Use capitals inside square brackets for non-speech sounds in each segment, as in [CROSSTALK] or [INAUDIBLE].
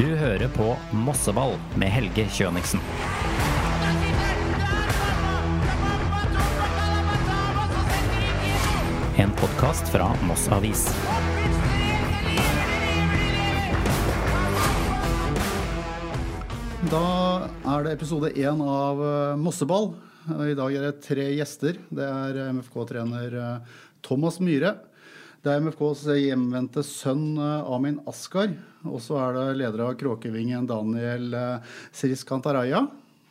Du hører på Mosseball med Helge Kjøniksen. En podkast fra Moss Avis. Da er det episode én av eh, Mosseball. I dag er det tre gjester. Det er MFK-trener eh, Thomas Myhre. Det er MFKs hjemvendte sønn eh, Amin Askar. Og så er det leder av Kråkevingen Daniel Siris Kantaraya.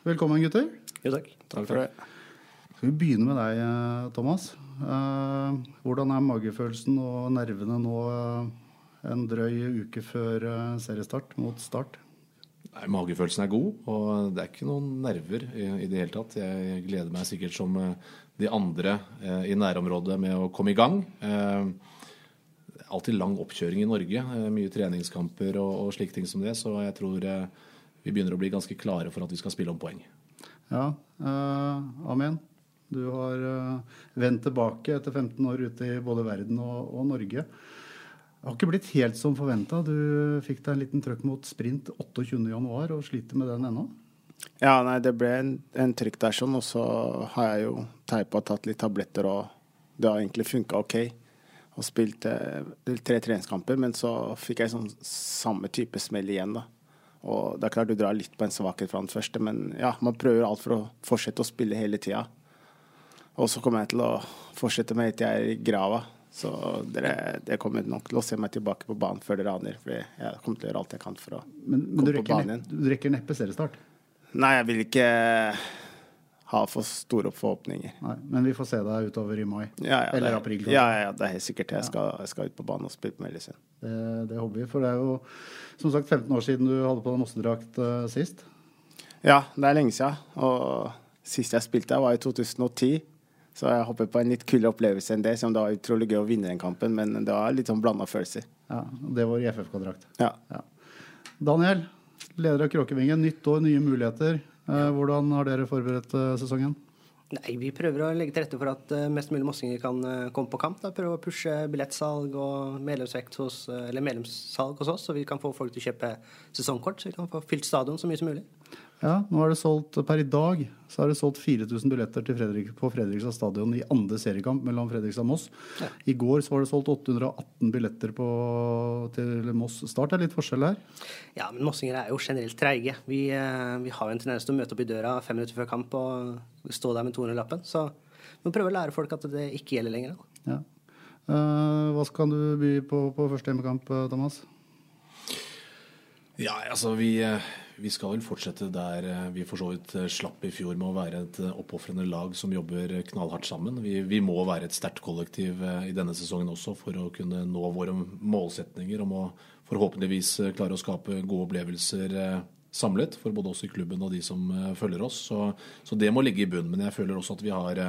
Velkommen, gutter. Jo, takk. Takk for det. Skal vi begynne med deg, Thomas. Hvordan er magefølelsen og nervene nå en drøy uke før seriestart mot Start? Nei, Magefølelsen er god, og det er ikke noen nerver i, i, det hele tatt. Jeg gleder meg sikkert som eh, de andre eh, i nærområdet med å komme i gang. Eh, alltid lang oppkjøring i Norge. Eh, mye treningskamper og, og slike ting som det. Så jeg tror eh, vi begynner å bli ganske klare for at vi skal spille om poeng. Ja, eh, amen. Du har vendt tilbake etter 15 år ute i både verden og, og Norge. Det har ikke blitt helt som forventa. Du fikk deg en liten trøkk mot sprint 28.1 og sliter med den ennå? Ja, nei, det ble en, en trykk der sånn, og så har jeg jo teipa og tatt litt tabletter, og det har egentlig funka OK. Og spilt eh, tre treningskamper, men så fikk jeg sånn samme type smell igjen, da. Og det er klart du drar litt på en svakhet fra den første, men ja, man prøver alt for å fortsette å spille hele tida. Og så kommer jeg til å fortsette med helt til jeg er i grava. Så dere, det kommer nok til å se meg tilbake på banen før det raner. For jeg kommer til å gjøre alt jeg kan for å men, men komme på banen igjen. Du rekker neppe seriestart? Nei, jeg vil ikke ha for store forhåpninger. Nei, men vi får se deg utover i mai? Ja, ja, Eller det, april? Ja, ja, det er helt sikkert. Jeg skal, jeg skal ut på banen og spille på Mellisund. Det, det håper vi. For det er jo som sagt 15 år siden du hadde på deg Mossedrakt uh, sist. Ja, det er lenge siden. Og sist jeg spilte, var i 2010. Så jeg håper på en litt kulere opplevelse enn det. Som det var utrolig gøy å vinne den kampen, men det var litt sånn blanda følelser. Ja, Det var i FFK-drakt. Ja. ja. Daniel, leder av Kråkevingen. Nytt år, nye muligheter. Eh, hvordan har dere forberedt eh, sesongen? Nei, Vi prøver å legge til rette for at eh, mest mulig mossinger kan komme på kamp. Da. Prøve å pushe billettsalg og medlemsvekt hos, eller medlemssalg hos oss, så vi kan få folk til å kjøpe sesongkort. Så vi kan få fylt stadion så mye som mulig. Ja, nå er det solgt Per i dag så er det solgt 4000 billetter Fredrik, på Fredrikstad stadion i andre seriekamp mellom Fredrikstad og Moss. Ja. I går så var det solgt 818 billetter på, til Moss Start. Det er litt forskjell her? Ja, men mossinger er jo generelt treige. Vi, eh, vi, har jo en tendens til å møte opp i døra fem minutter før kamp og stå der med 200-lappen. Så vi må prøve å lære folk at det ikke gjelder lenger. Ja. Uh, hva skal du by på på første hjemmekamp, eh, Thomas? Ja, altså vi vi skal vel fortsette der eh, vi for så vidt eh, slapp i fjor med å være et eh, oppofrende lag som jobber knallhardt sammen. Vi, vi må være et sterkt kollektiv i denne sesongen også for å kunne nå våre målsetninger om å forhåpentligvis klare å skape gode opplevelser samlet for både oss i klubben og de som følger oss. Så, så det må ligge i bunnen. Men jeg føler også at vi har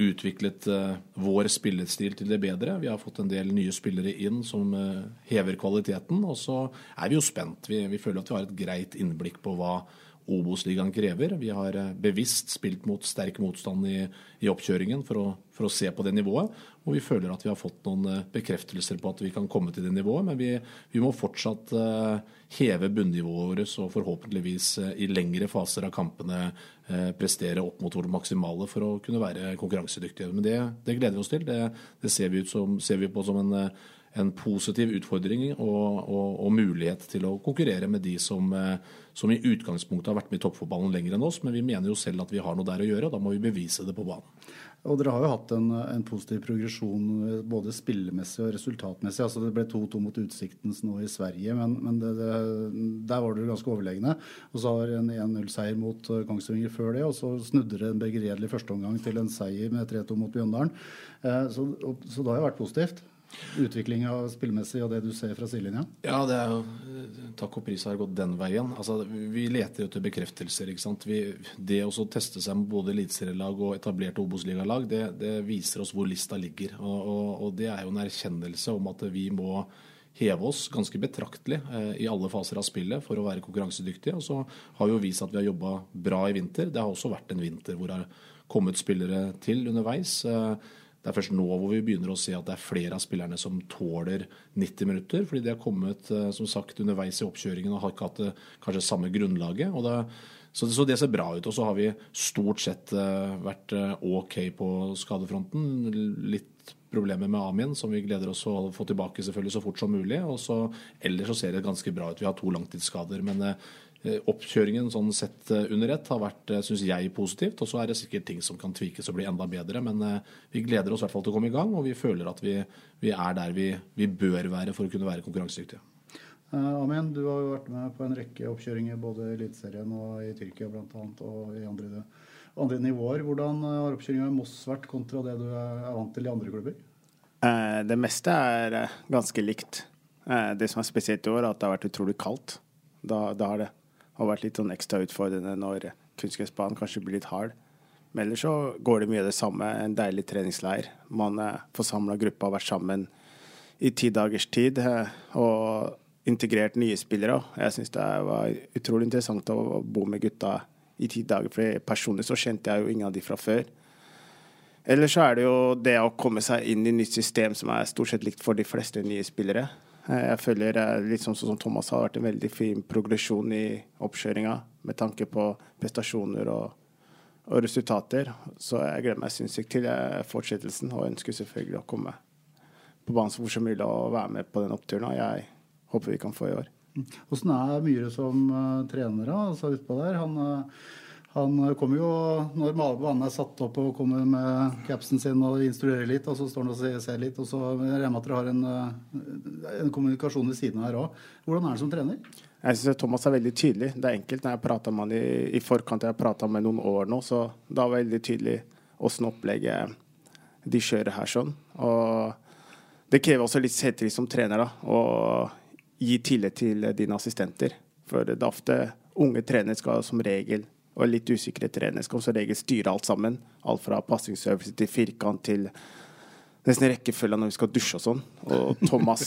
utviklet uh, vår spillestil til det bedre. Vi har fått en del nye spillere inn som uh, hever kvaliteten. Og så er vi jo spent. Vi, vi, føler at vi har et greit innblikk på hva Obos-ligaen krever. Vi har uh, bevisst spilt mot sterk motstand i, i oppkjøringen for å, for å, se på det nivået. Og vi føler at vi har fått noen bekreftelser på at vi kan komme til det nivået. Men vi, vi må fortsatt heve bunnivået vårt og forhåpentligvis i lengre faser av kampene Eh, prestere opp mot vårt maksimale for å kunne være konkurransedyktige. Men det, det gleder vi oss til. Det, det ser, vi som, ser, vi på som en, eh, en positiv utfordring og, og, og, mulighet til å konkurrere med de som, eh, som, i utgangspunktet har vært med i toppfotballen lenger enn oss. Men vi mener jo selv at vi har noe der å gjøre, og da må vi bevise det på banen. Og dere har jo hatt en, en positiv progresjon både spillemessig og resultatmessig. altså Det ble 2-2 mot Utsiktens nå i Sverige, men, men det, det, der var dere ganske overlegne. Og så har en 1-0-seier mot eh, Kongsvinger før det, og så snudde det en begredelig førsteomgang til en seier med 3-2 mot Bjøndalen. Eh, så, så det har jo vært positivt utvikling av spillmessig og det du ser fra sidelinja? Ja, det er jo Takk og pris har gått den veien. Altså, vi leter jo til bekreftelser. ikke sant? Vi, det å teste seg med både eliteserielag og etablerte Obos-ligalag, det, det, viser oss hvor lista ligger. Og, og, og, det er jo en erkjennelse om at vi må heve oss ganske betraktelig eh, i alle faser av spillet for å være konkurransedyktige. Og så har vi jo vist at vi har jobba bra i vinter. Det har også vært en vinter hvor det har kommet spillere til underveis. Eh, det er først nå hvor vi begynner å se at det er flere av spillerne som tåler 90 minutter. Fordi de har kommet eh, som sagt, underveis i oppkjøringen og har ikke hatt det kanskje samme grunnlaget. det, så, så, det ser bra ut. Og så har vi stort sett uh, vært uh, OK på skadefronten. Litt problemer med Amin, som vi gleder oss å få tilbake selvfølgelig så fort som mulig. Og så, ellers så ser det ganske bra ut. Vi har to langtidsskader. Men Eh, oppkjøringen sånn sett eh, under ett har vært eh, synes jeg, positivt. Og så er det sikkert ting som kan tvikes og bli enda bedre. Men vi gleder oss i hvert fall til å komme i gang, og vi føler at vi, vi er der vi, vi, bør være for å kunne være konkurransedyktige. Amin, du har jo vært med på en rekke oppkjøringer både i Eliteserien og i Tyrkia bl.a. og i andre, andre, nivåer. Hvordan har oppkjøringa i Moss vært kontra det du er vant til i andre klubber? Det meste er ganske likt. Det som er spesielt i år, er at det har vært utrolig kaldt. Da, da har det har vært litt sånn ekstra utfordrende når kunstgressbanen kanskje blir litt hard. Men ellers så går det mye av det samme. En deilig treningsleir. Man får samla gruppa, vært sammen i ti dagers tid eh, og integrert nye spillere. Jeg syns det var utrolig interessant å bo med gutta i ti dager, for personlig så kjente jeg jo ingen av de fra før. Eller så er det jo det å komme seg inn i nytt system som er stort sett likt for de fleste nye spillere. Eh, jeg føler litt sånn som Thomas har vært en veldig fin progresjon i oppkjøringa med tanke på prestasjoner og, og resultater. Så jeg gleder meg sinnssykt til eh, fortsettelsen og ønsker selvfølgelig å komme på banen så fort som mulig og være med på den oppturen. Og jeg håper vi kan få i år. Hvordan er Myhre som trener da, altså utpå der? Han han kommer jo når banen er satt opp og kommer med capsen sin og instruerer litt, og så står han og ser, litt, og så regner med at dere har en, eh, en, kommunikasjon ved siden av her òg. Hvordan er han som trener? Jeg syns Thomas er veldig tydelig. Det er enkelt når jeg prater med han i, i forkant. Jeg har prata med noen år nå, så det veldig tydelig åssen opplegget de kjører her sånn. Og det krever også litt selvtillit som trener, da, å gi tillit til dine assistenter. For det er ofte unge trenere skal som regel og litt usikre trenere skal som regel styre alt sammen. Alt fra passingsøvelse til firkant til nesten rekkefølge når vi skal dusje og sånn. Og [LAUGHS] Thomas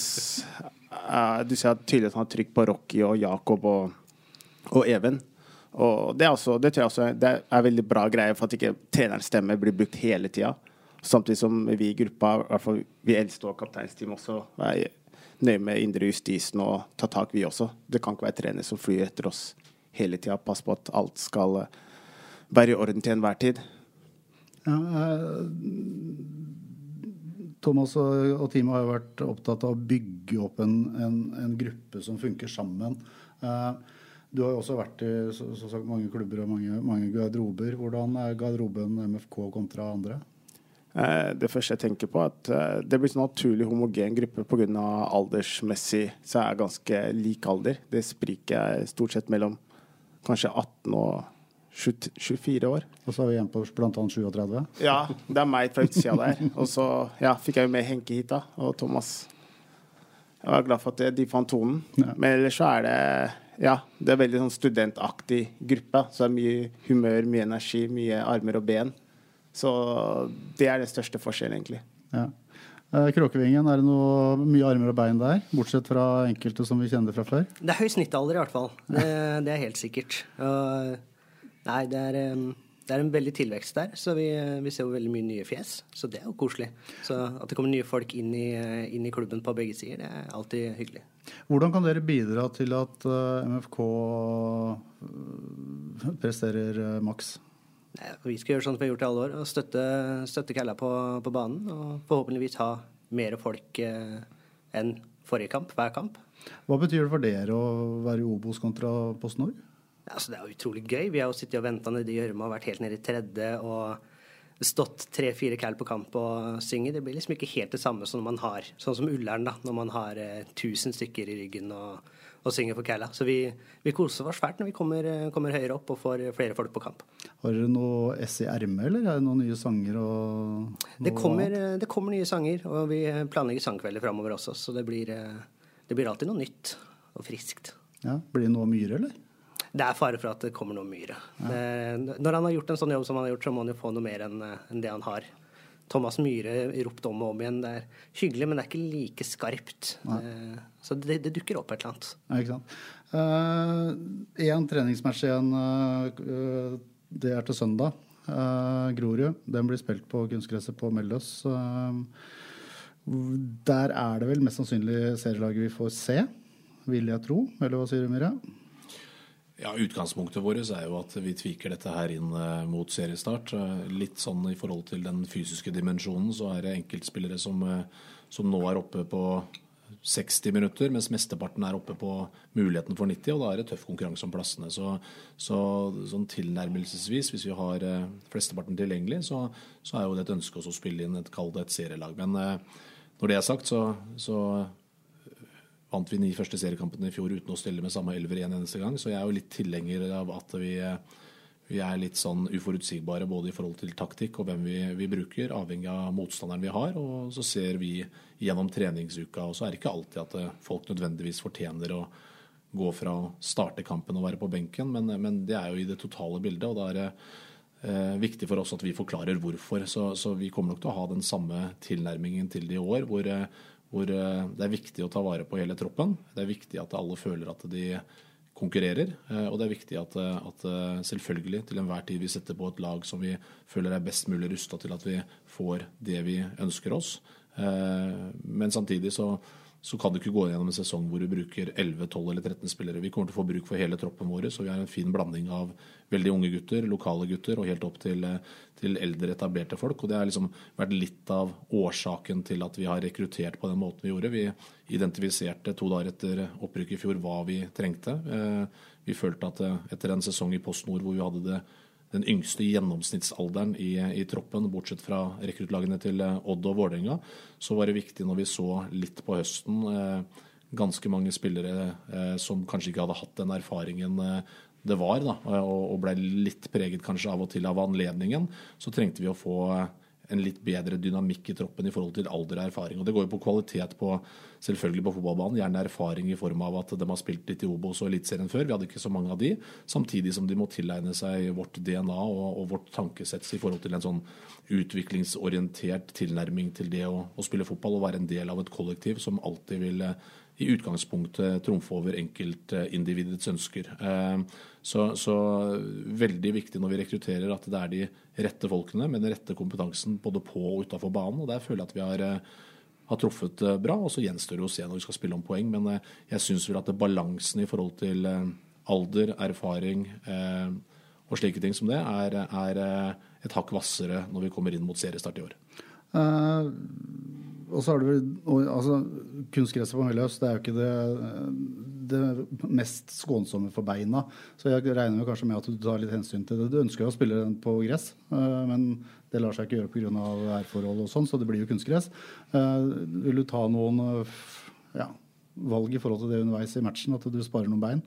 uh, Du ser tydelig at han har trykk på Rocky og Jakob og, og Even. Og det, er også, det også det er veldig bra greie for at ikke trenerens stemme blir brukt hele tida. Samtidig som vi i gruppa, i hvert fall vi eldste og kapteinsteam også, er nøye med indre justisen og ta tak, vi også. Det kan ikke være trener som flyr etter oss hele tida. Passe på at alt skal eh, være i orden til enhver tid. Ja, eh, Thomas og, teamet har jo vært opptatt av å bygge opp en, en, en gruppe som funker sammen. Eh, du har jo også vært i så, så sagt, mange klubber og mange, mange garderober. Hvordan er garderoben MFK kontra andre? Eh, det første jeg tenker på, er at det blir en naturlig homogen gruppe pga. aldersmessig så er jeg ganske lik alder. Det spriker jeg stort sett mellom kanskje 18 og 24 år. Og så har vi en på bl.a. 37. Ja, det er meg fra utsida der. Og så ja, fikk jeg jo med Henke hit, da. Og Thomas. Jeg var glad for at de fant tonen. Ja. Men ellers så er det ja, det er veldig sånn studentaktig gruppe. Så det er mye humør, mye energi, mye armer og ben. Så det er den største forskjellen, egentlig. Ja. Eh, Kråkevingen, er det noe mye armer og bein der? Bortsett fra enkelte som vi kjenner fra før? Det er høy snittalder i hvert fall. Det, det er helt sikkert. Og, nei, det er, det er, en veldig tilvekst der, så vi, vi, ser jo veldig mye nye fjes. Så det er jo koselig. Så at det kommer nye folk inn i, inn i klubben på begge sider, det er alltid hyggelig. Hvordan kan dere bidra til at eh, MFK eh, presterer maks? Vi skal gjøre sånn som vi har gjort i alle år, og støtte, støtte Kalla på, på, banen. Og forhåpentligvis ha mer folk eh, enn forrige kamp, hver kamp. Hva betyr det for dere å være i Obos kontra Post Nord? Altså, det er utrolig gøy. Vi har jo sittet og venta nede i gjørma og vært helt nede i tredje. og stått tre-fire cal på kamp og synge. Det blir liksom ikke helt det samme som man har, sånn som Ullern, da, når man har eh, 1000 stykker i ryggen og og synger for Kæla. Så vi, vi, koser oss fælt når vi kommer, kommer, høyere opp og får flere folk på kamp. Har dere noe S i ermet, eller er det noen nye sanger og det kommer, det kommer, nye sanger, og vi planlegger sangkvelder framover også, så det blir, det blir, alltid noe nytt og friskt. Ja, Blir det noe myre, eller? Det er fare for at det kommer noe myre. Ja. Når han har gjort en sånn jobb som han har gjort, så må han jo få noe mer enn det han har. Thomas Myhre ropt om og om igjen. Det er hyggelig, men det er ikke like skarpt. Uh, så det, det, dukker opp et eller annet. Ja, ikke sant. Én uh, treningsmatch igjen. Uh, det er til søndag. Grorud. Den blir spilt på kunstgresset på Melløs. Der er det vel mest sannsynlig serielaget vi får se, vil jeg tro. Eller hva sier du, Mirja? Ja, Utgangspunktet vårt er jo at vi tviker dette her inn mot seriestart. Litt sånn i forhold til den fysiske dimensjonen, så er det enkeltspillere som, som nå er oppe på 60 minutter, mens mesteparten er oppe på muligheten for 90, og da er det tøff konkurranse om plassene. Så, så sånn tilnærmelsesvis, hvis vi har eh, flesteparten tilgjengelig, så, så, er jo det et ønske å spille inn et, kall et serielag. Men eh, når det er sagt, så, så vant vi ni første seriekampene i fjor uten å stille med samme elver en eneste gang, så jeg er jo litt tilhenger av at vi vi er litt sånn uforutsigbare både i forhold til taktikk og hvem vi, vi, bruker, avhengig av motstanderen vi har. Og så ser vi gjennom treningsuka, og så er det ikke alltid at eh, folk nødvendigvis fortjener å gå fra å starte kampen og være på benken, men, men det er jo i det totale bildet. og da er det eh, viktig for oss at vi forklarer hvorfor. Så, så, vi kommer nok til å ha den samme tilnærmingen til det i år, hvor, eh, hvor eh, det er viktig å ta vare på hele troppen. Det er viktig at alle føler at de konkurrerer. Eh, og det er viktig at, eh, at, selvfølgelig til enhver tid vi setter på et lag som vi føler er best mulig rusta til at vi får det vi ønsker oss. Men samtidig så så kan du ikke gå gjennom en sesong hvor du bruker 11, 12 eller 13 spillere. Vi kommer til å få bruk for hele troppen vår, så vi har en fin blanding av veldig unge gutter, lokale gutter og helt opp til, til eldre, etablerte folk. Og det har liksom vært litt av årsaken til at vi har rekruttert på den måten vi gjorde. Vi identifiserte to dager etter opprykket i fjor hva vi trengte. Eh, vi følte at eh, etter en sesong i Post Nord hvor vi hadde det den yngste gjennomsnittsalderen i, i, troppen, bortsett fra rekruttlagene til eh, Odd og Vålerenga, så var det viktig når vi så litt på høsten eh, ganske mange spillere eh, som kanskje ikke hadde hatt den erfaringen eh, det var, da, og, og ble litt preget kanskje av og til av anledningen, så trengte vi å få eh, en litt bedre dynamikk i troppen i forhold til alder og erfaring. Og Det går jo på kvalitet på selvfølgelig på fotballbanen. Gjerne erfaring i form av at de har spilt litt i Obos og Eliteserien før. Vi hadde ikke så mange av de. Samtidig som de må tilegne seg vårt DNA og, og vårt tankesett i forhold til en sånn utviklingsorientert tilnærming til det å, å, spille fotball og være en del av et kollektiv som alltid vil i utgangspunktet trumfe over enkeltindividets ønsker. Eh, så, så, veldig viktig når vi rekrutterer at det er de rette folkene med den rette kompetansen både på og utafor banen. og Der føler jeg at vi har, eh, har truffet eh, bra. og Så gjenstår det å se når vi skal spille om poeng. Men jeg syns vel at balansen i forhold til alder, erfaring og slike ting som det, er, er et hakk hvassere når vi kommer inn mot seriestart i år. Uh, og så har du altså, Kunstgresset på Melløs det er jo ikke det, det, mest skånsomme for beina. Så jeg regner med kanskje med at du tar litt hensyn til det. Du ønsker jo å spille den på gress, uh, men det lar seg ikke gjøre pga. værforhold og sånn, så det blir jo kunstgress. Uh, vil du ta noen uh, ja, valg i forhold til det underveis i matchen, at du sparer noen bein?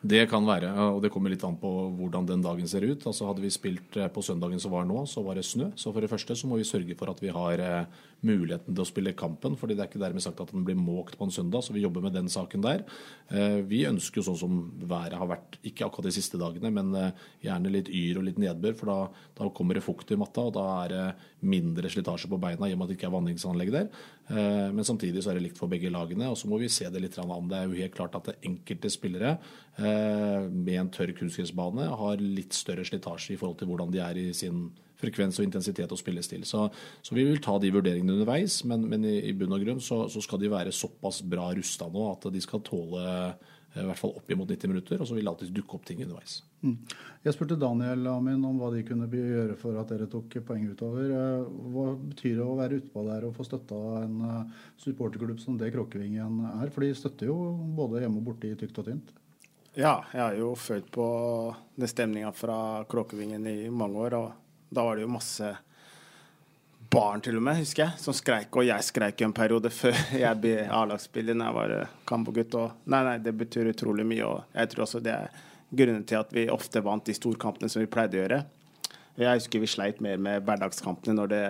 Det kan være, og det kommer litt an på hvordan den dagen ser ut. Altså Hadde vi spilt eh, på søndagen som var nå, så var det snø. Så for det første så må vi sørge for at vi har eh, muligheten til å spille kampen. fordi det er ikke dermed sagt at den blir måkt på en søndag, så vi jobber med den saken der. Eh, vi ønsker jo sånn som været har vært, ikke akkurat de siste dagene, men gjerne litt yr og litt nedbør. For da, da kommer det fukt i matta, og da er det mindre slitasje på beina i og med at det ikke er vanningsanlegg der. Men samtidig så er det likt for begge lagene. Og så må vi se det litt an. Det er jo helt klart at enkelte spillere Eh, med en tørr kunstgressbane har litt større slitasje i forhold til hvordan de er i sin frekvens og intensitet og spillestil. Så, så vi vil ta de vurderingene underveis, men, men i, i, bunn og grunn så, så, skal de være såpass bra rusta nå at de skal tåle eh, i hvert fall oppimot 90 minutter, og så vil det alltid dukke opp ting underveis. Mm. Jeg spurte Daniel Amin om hva de kunne gjøre for at dere tok poeng utover. Eh, hva betyr det å være utpå der og få støtta en supporterklubb som det Kråkevingen er? For de støtter jo både hjemme og borte i tykt og tynt. Ja, jeg har jo følt på den stemninga fra Kråkevingen i mange år. Og da var det jo masse barn til og med, husker jeg, som skreik. Og jeg skreik en periode før [LAUGHS] jeg ble A-lagsspiller da jeg var eh, Kambo-gutt. Nei, nei, det betyr utrolig mye. Og jeg tror også det er grunnen til at vi ofte vant de storkampene som vi pleide å gjøre. Jeg husker vi sleit mer med hverdagskampene når det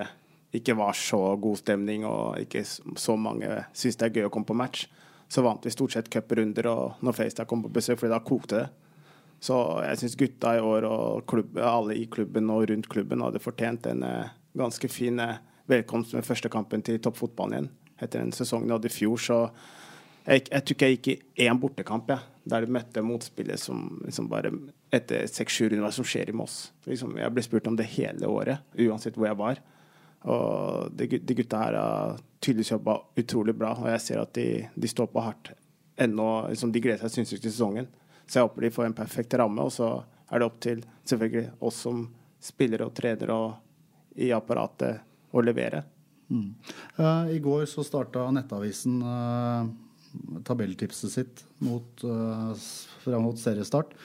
ikke var så god stemning og ikke så mange syntes det er gøy å komme på match så vant vi stort sett cuprunder og når Facetime kom på besøk, fordi da kokte det. Så jeg syns gutta i år og klubb, alle i klubben og rundt klubben hadde fortjent en eh, ganske fin eh, velkomst med første kampen til toppfotballen igjen etter en sesong de hadde i fjor. Så jeg, jeg tror ikke jeg gikk i én bortekamp. Ja. Der de møtte motspillet som som bare Etter seks-sju runder, hva som skjer i Moss? Liksom, jeg ble spurt om det hele året, uansett hvor jeg var. Og de, de gutta her har tydeligvis jobba utrolig bra, og jeg ser at de, de står på hardt ennå. Liksom, de gleder seg sinnssykt til sesongen. Så jeg håper de får en perfekt ramme, og så er det opp til selvfølgelig oss som spillere og trenere og i apparatet å levere. Mm. Uh, I går så starta Nettavisen uh, tabelltipset sitt mot, uh, fram mot seriestart.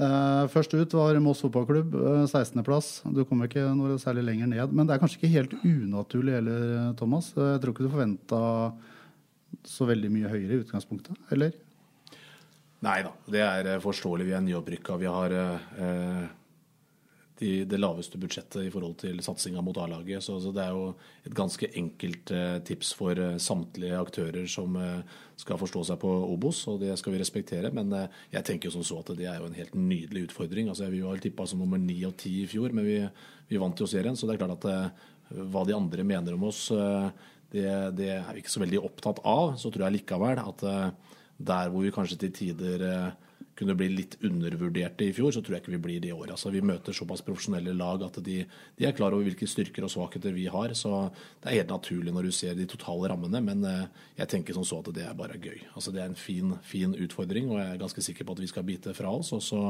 Uh, først ut var Moss fotballklubb, uh, 16.-plass. Du kommer ikke noe særlig lenger ned. Men det er kanskje ikke helt unaturlig heller, Thomas. Uh, jeg tror ikke du forventa så veldig mye høyere i utgangspunktet, eller? Nei da, det er forståelig. Vi er nyopprykka. Vi har de, det laveste budsjettet i forhold til satsinga mot A-laget. Så, så, det er jo et ganske enkelt eh, tips for eh, samtlige aktører som eh, skal forstå seg på Obos, og det skal vi respektere. Men eh, jeg tenker jo som så at det er jo en helt nydelig utfordring. Altså, vi var tippa som nummer ni og ti i fjor, men vi, vi, vant jo serien. Så det er klart at eh, hva de andre mener om oss, eh, det, det, er vi ikke så veldig opptatt av. Så tror jeg likevel at der hvor vi kanskje til tider kunne bli litt undervurderte i fjor, så tror jeg ikke vi blir det i år. Altså, vi møter såpass profesjonelle lag at de, de, er klar over hvilke styrker og svakheter vi har. Så det er helt naturlig når du ser de totale rammene, men eh, jeg tenker som så at det er bare gøy. Altså, det er en fin, fin utfordring, og jeg er ganske sikker på at vi skal bite fra oss. Og så,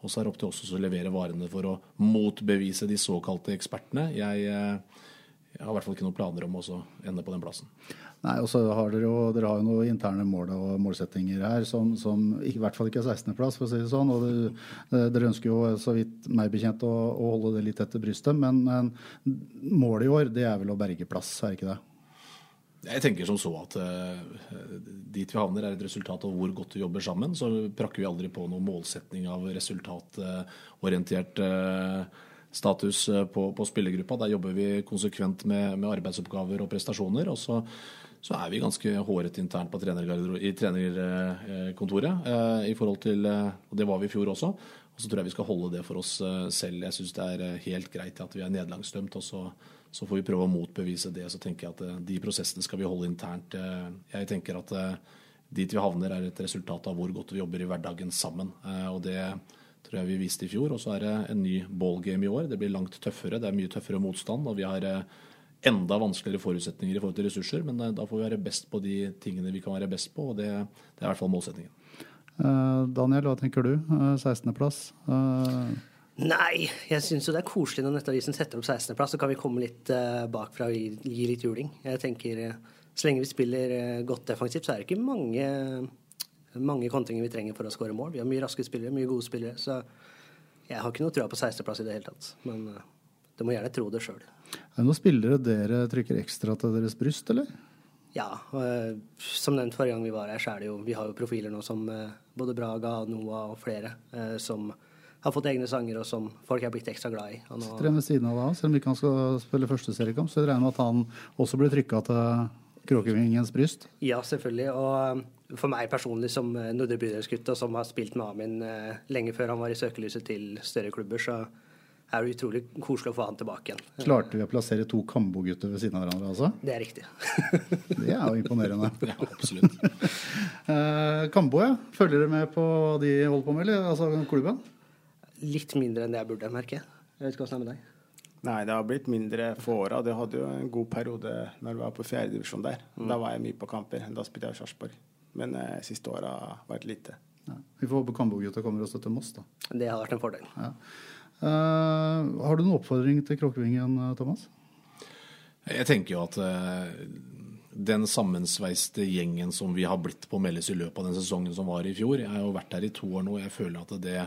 og så er det opp til oss å levere varene for å motbevise de såkalte ekspertene. Jeg, eh, jeg har i hvert fall ikke noen planer om å ende på den plassen. Nei, og så har dere jo, dere har jo noen interne mål og målsettinger her som, som i hvert fall ikke er 16.-plass, for å si det sånn. og Dere ønsker jo, så vidt meg bekjent, å, å holde det litt etter brystet. Men, men, målet i år det er vel å berge plass, er ikke det? Jeg tenker som så at uh, dit vi havner er et resultat av hvor godt vi jobber sammen. Så prakker vi aldri på noen målsetning av resultatorientert uh, status på, på, spillergruppa. Der jobber vi konsekvent med, med arbeidsoppgaver og prestasjoner. Og så så er vi ganske hårete internt på i trenerkontoret. Eh, i forhold til, eh, og Det var vi i fjor også. Og så tror jeg vi skal holde det for oss eh, selv. Jeg syns det er helt greit at vi er nederlagsdømt. Og så, så, får vi prøve å motbevise det. Så tenker jeg at de prosessene skal vi holde internt. Jeg tenker at dit vi havner er et resultat av hvor godt vi jobber i hverdagen sammen. Og det tror jeg vi viste i fjor. Og så er det en ny ballgame i år. Det blir langt tøffere. Det er mye tøffere motstand. og vi har enda vanskeligere forutsetninger i forhold til ressurser, men eh, da får vi være best på de tingene vi kan være best på, og det, det er i hvert fall målsettingen. Uh, Daniel, hva tenker du? Uh, 16.-plass? Uh... Nei, jeg syns jo det er koselig når Nettavisen setter opp 16.-plass, så kan vi komme litt bakfra og gi, gi, litt juling. Jeg tenker så lenge vi spiller godt defensivt, så er det ikke mange, mange kontringer vi trenger for å skåre mål. Vi har mye raske spillere, mye gode spillere, så jeg har ikke noe trua på 16.-plass i det hele tatt. Men du må gjerne tro det sjøl. Er det noen spillere dere trykker ekstra til deres bryst, eller? Ja, Øh, som nevnt forrige gang vi var her, så er det jo Vi har jo profiler nå som øh, både Braga, Noah og flere øh, som har fått egne sanger, og som folk er blitt ekstra glad i. Og nå... Sitter ved siden av da, selv om ikke han skal spille første seriekamp, så jeg regner med at han også blir trykka til Kråkevingens bryst? Ja, selvfølgelig. Og for meg personlig som Nordre bydelsgutt, og som har spilt med Amin lenge før han var i søkelyset til større klubber, så er det utrolig koselig å få han tilbake igjen. Klarte vi å plassere to Kambo-gutter ved siden av hverandre, altså? Det er riktig. [LAUGHS] det er jo imponerende. [LAUGHS] ja, absolutt. eh, Kambo, ja. Følger dere med på hva de holder på med, eller altså klubben? Litt mindre enn det jeg burde, merke. Jeg vet ikke åssen det er med deg? Nei, det har blitt mindre få åra. Det hadde jo en god periode når vi var på fjerdedivisjon der. Mm. Da var jeg mye på kamper. Da spilte jeg i Sarpsborg. Men eh, siste åra har vært lite. Ja. Vi får håpe Kambo-gutta kommer også til Moss, da. Det har vært en fordel. Ja. Uh, har du noen oppfordring til Kråkevingen, eh, Thomas? Jeg tenker jo at uh, den sammensveiste gjengen som vi har blitt på Meldes i løpet av den sesongen som var i fjor Jeg har jo vært her i to år nå, og jeg føler at det,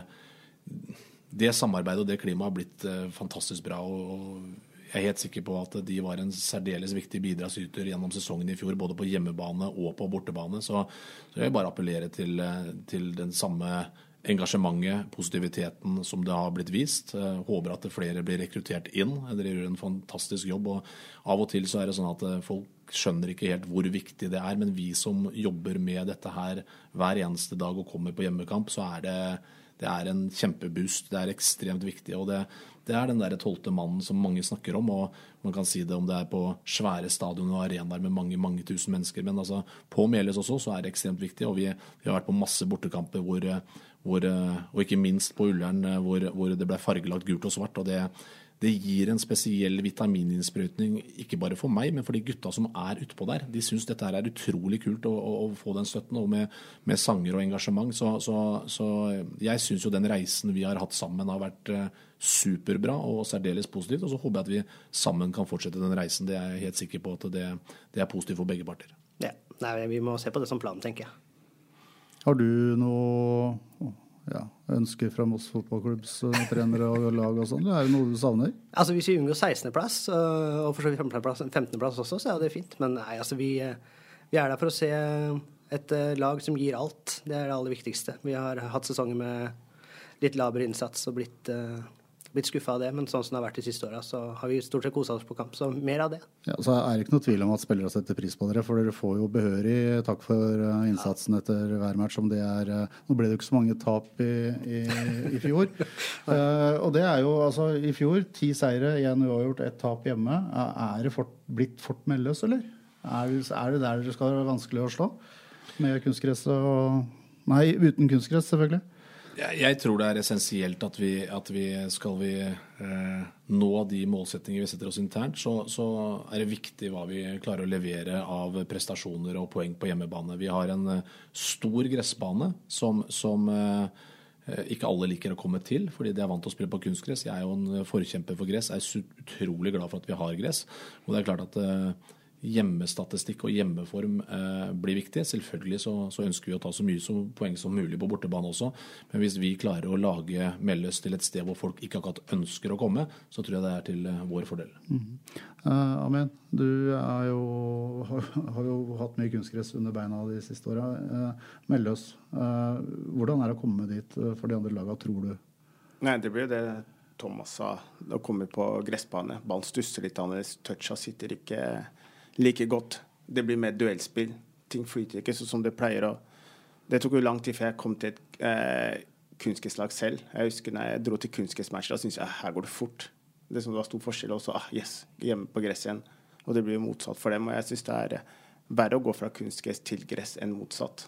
det samarbeidet og det klimaet har blitt fantastisk bra. og jeg er helt sikker på at de var en særdeles viktig bidragsyter gjennom sesongen i fjor, både på hjemmebane og på bortebane. Så, så jeg vil bare appellere til, til den samme engasjementet, positiviteten som det har blitt vist. Jeg håper at flere blir rekruttert inn. Dere gjør en fantastisk jobb. og Av og til så er det sånn at eh, folk skjønner ikke helt hvor viktig det er. Men vi som jobber med dette her hver eneste dag og kommer på hjemmekamp, så er det det er en kjempeboost. Det er ekstremt viktig. og det, det er den der tolvte mannen som mange snakker om. og Man kan si det om det er på svære stadion og arenaer med mange mange tusen mennesker. Men altså, på Meløs også så er det ekstremt viktig. og Vi, vi har vært på masse bortekamper hvor, hvor, og ikke minst på Ullern hvor, hvor det ble fargelagt gult og svart. og det det gir en spesiell vitamininnsprøytning, ikke bare for meg, men for de gutta som er utpå der. De syns dette her er utrolig kult å, å, å få den støtten, og med, med sanger og engasjement. Så, så, så jeg syns jo den reisen vi har hatt sammen, har vært uh, superbra og særdeles positivt. Og så håper jeg at vi sammen kan fortsette den reisen. Det er jeg helt sikker på at det, det er positivt for begge parter. Ja, Nei, Vi må se på det som planen, tenker jeg. Har du noe ja, ønsker fra Moss fotballklubbs uh, trenere og lag og sånn? Er det noe du savner? Altså Hvis vi unngår 16.-plass, uh, og for så vidt 15.-plass også, så er det fint. Men nei, altså vi, uh, vi, er der for å se et lag som gir alt. Det er det aller viktigste. Vi har hatt sesonger med litt laber innsats og blitt blitt skuffa av det, men sånn som det har vært de siste åra, så har vi stort sett kosa oss på kamp. Så mer av det. Ja, så er det ikke noe tvil om at spillere setter pris på dere, for dere får jo behørig takk for eh, innsatsen etter hver match. Om det er eh, Nå ble det jo ikke så mange tap i, i, i fjor. uh, [LAUGHS] og det er jo altså i fjor ti seire, én uavgjort, ett tap hjemme. Er det fort, blitt Fort meldløs, eller? Er er det der dere skal være vanskelig å slå? Med kunstgress og Nei, uten kunstgress, selvfølgelig. Jeg, tror det er essensielt at vi, at vi skal vi eh, nå de målsettingene vi setter oss internt, så, så, er det viktig hva vi klarer å levere av prestasjoner og poeng på hjemmebane. Vi har en eh, stor gressbane som, som eh, ikke alle liker å komme til, fordi de er vant til å spille på kunstgress. Jeg er jo en forkjemper for gress. Jeg er utrolig glad for at vi har gress. Og det er klart at eh, hjemmestatistikk og hjemmeform eh, blir viktig. Selvfølgelig så, så, ønsker vi å ta så mye som poeng som mulig på bortebane også. Men hvis vi klarer å lage Melløs til et sted hvor folk ikke akkurat ønsker å komme, så tror jeg det er til eh, vår fordel. Mm. Eh, Amen. Du jo, har, har, jo hatt mye kunstgress under beina de siste åra. Eh, Melløs, uh, hvordan er det å komme dit for de andre lagene, tror du? Nei, Det blir det Thomas sa. Å komme på gressbane. Ballen stusser litt annerledes. Toucha sitter ikke like godt. Det blir mer duellspill. Ting flyter ikke sånn som det pleier å Det tok jo lang tid før jeg kom til et eh, kunstgresslag selv. Jeg husker når jeg dro til kunstgressmatcher, da syntes jeg her går det fort. Det var stor forskjell. Og så ah, yes, hjemme på gress igjen. Og det blir motsatt for dem. Og jeg syns det er eh, verre å gå fra kunstgress til gress enn motsatt.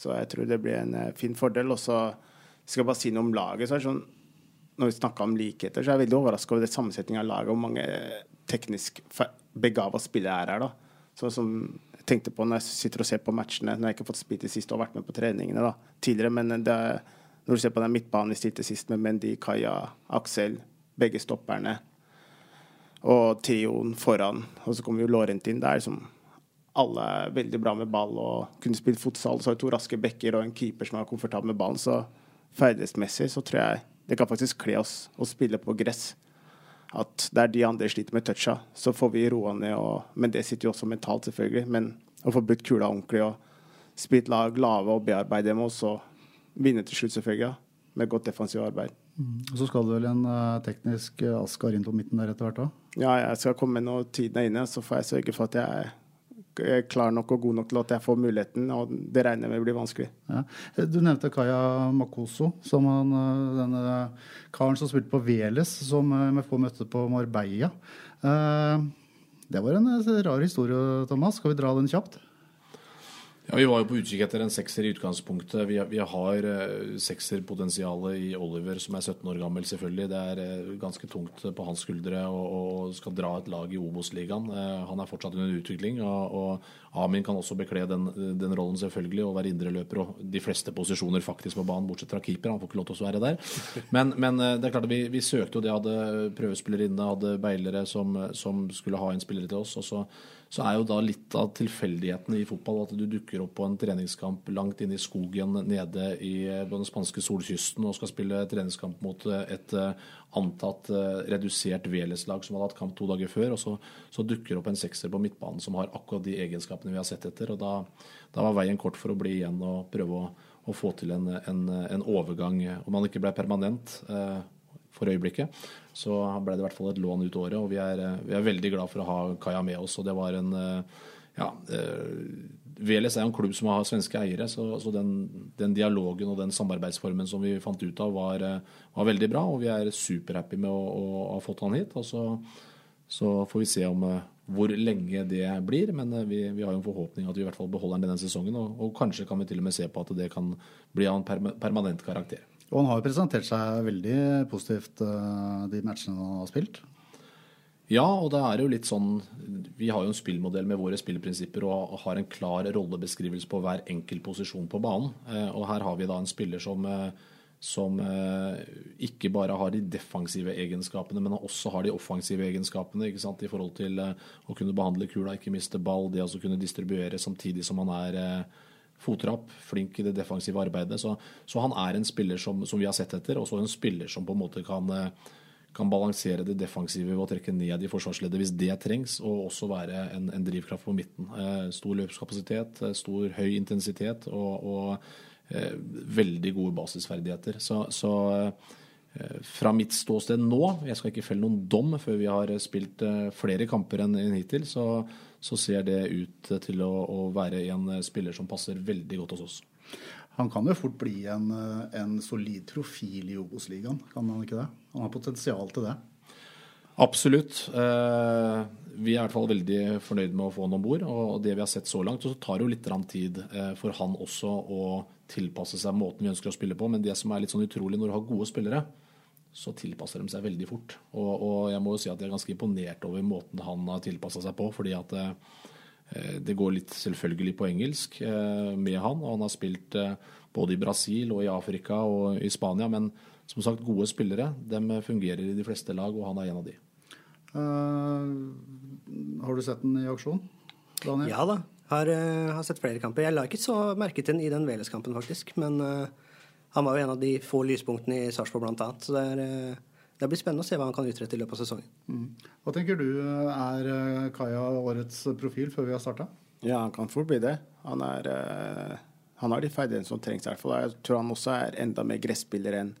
Så jeg tror det blir en eh, fin fordel. Og så skal jeg bare si noe om laget. så er det sånn når vi snakker om likheter, så er jeg veldig overraska over det sammensetningen av laget. Hvor mange teknisk begava spillere er her. da. Så som jeg tenkte på når jeg sitter og ser på matchene, når jeg ikke har fått spilt det sist og vært med på treningene da, tidligere. Men det, når du ser på den midtbanen vi stilte sist med Mendy, Kaja, Aksel, begge stopperne og trioen foran, og så kommer jo Lorent inn. Det er liksom alle er veldig bra med ball og kunne spilt fotsal. Så har vi to raske bekker og en keeper som er komfortabel med ballen. Så ferdighetsmessig så tror jeg det kan faktisk kle oss å spille på gress at det er de andre sliter med toucha, så får vi roa ned. Og, men det sitter jo også mentalt, selvfølgelig. Men å få brukt kula ordentlig og spilt lag lave og bearbeide dem, og så vinne til slutt, selvfølgelig. Med godt defensivt arbeid. Mm. Og Så skal du vel en uh, teknisk uh, Askar inn på midten der etter hvert òg? Ja, jeg skal komme når tiden er inne. Så får jeg sørge for at jeg klar nok og god nok til at jeg får muligheten, og det regner jeg med blir vanskelig. Ja. Du nevnte Kaya Makoso, som han, eh, denne karen som spilte på Veles, som MFK møtte på Marbella. Det var en rar historie, Thomas. Skal vi dra den kjapt? Ja, Vi var jo på utkikk etter en sekser i utgangspunktet. Vi, vi har uh, sekserpotensialet i Oliver, som er 17 år gammel, selvfølgelig. Det er uh, ganske tungt på hans skuldre og, skal dra et lag i Obos-ligaen. Uh, han er fortsatt under utvikling. Og, og, Amin kan også bekle den, den rollen, selvfølgelig, og være indreløper og de fleste posisjoner faktisk på banen, bortsett fra keeper. Han får ikke lov til å være der. Men, men det er klart at vi, vi søkte jo det, hadde prøvespillere inne, hadde beilere som, som skulle ha en spillere til oss. og så så er jo da litt av tilfeldighetene i fotball at du dukker opp på en treningskamp langt inne i skogen nede i, eh, den spanske solkysten og skal spille treningskamp mot eh, et eh, antatt redusert Veles-lag som hadde hatt kamp to dager før. og så, så dukker opp en sekser på midtbanen som har akkurat de egenskapene vi har sett etter. og Da, da var veien kort for å bli igjen og prøve å, å få til en, en, en, overgang, om han ikke ble permanent. Eh, for øyeblikket. Så ble det i hvert fall et lån ut året, og vi er, vi er veldig glad for å ha Kaja med oss. og det var en ja, Veles er jo en klubb som har svenske eiere, så, så den, den, dialogen og den samarbeidsformen som vi fant ut av, var, var veldig bra. Og vi er superhappy med å, å ha fått han hit. Og så, så får vi se om hvor lenge det blir. Men vi, vi, har jo en forhåpning at vi i hvert fall beholder han denne sesongen. Og, og, kanskje kan vi til og med se på at det kan bli av en permanent karakter. Og han har jo presentert seg veldig positivt de matchene han har spilt. Ja, og det er jo litt sånn Vi har jo en spillmodell med våre spillprinsipper og har en klar rollebeskrivelse på hver enkelt posisjon på banen. Eh, og her har vi da en spiller som, eh, som eh, ikke bare har de defensive egenskapene, men også har de offensive egenskapene ikke sant? i forhold til å kunne behandle kula, ikke miste ball, det å kunne distribuere samtidig som han er fotrapp, flink i det defensive arbeidet. Så, så han er en spiller som, som vi har sett etter, og så en spiller som på en måte kan kan balansere det defensive ved å trekke ned i forsvarsleddet hvis det trengs, og også være en, en drivkraft på midten. Eh, stor løpskapasitet, eh, stor høy intensitet og, og eh, veldig gode basisferdigheter. Så, så eh, fra mitt ståsted nå, jeg skal ikke felle noen dom før vi har spilt eh, flere kamper enn hittil, så, så, ser det ut til å, å være en spiller som passer veldig godt hos oss. Han kan jo fort bli en, en solid profil i Obos-ligaen, kan han ikke det? Han har potensial til det. Absolutt. Eh, vi er i hvert fall veldig fornøyd med å få han om bord. Og det vi har sett så langt, så tar det jo litt tid eh, for han også å tilpasse seg måten vi ønsker å spille på. Men det som er litt sånn utrolig når du har gode spillere, så tilpasser de seg veldig fort. Og, og jeg må jo si at jeg er ganske imponert over måten han har tilpassa seg på. fordi at eh, Eh, det går litt selvfølgelig på engelsk eh, med han, og han har spilt eh, både i Brasil og i Afrika og i Spania. Men som sagt, gode spillere. De fungerer i de fleste lag, og han er en av de. Uh, har du sett den i aksjon, Daniel? Ja da, har, har sett flere kamper. Jeg la ikke så merke til den i den Veles-kampen, faktisk. Men uh, han var jo en av de få lyspunktene i Sarpsborg, annet. Så det er det blir spennende å se hva han kan utrette i løpet av sesongen. Mm. Hva tenker du er eh, Kaja årets profil før vi har starta? Ja, han kan fort bli det. Han, er, uh, han har de ferdighetene som trengs. i hvert fall. Jeg tror han også er enda mer gresspiller enn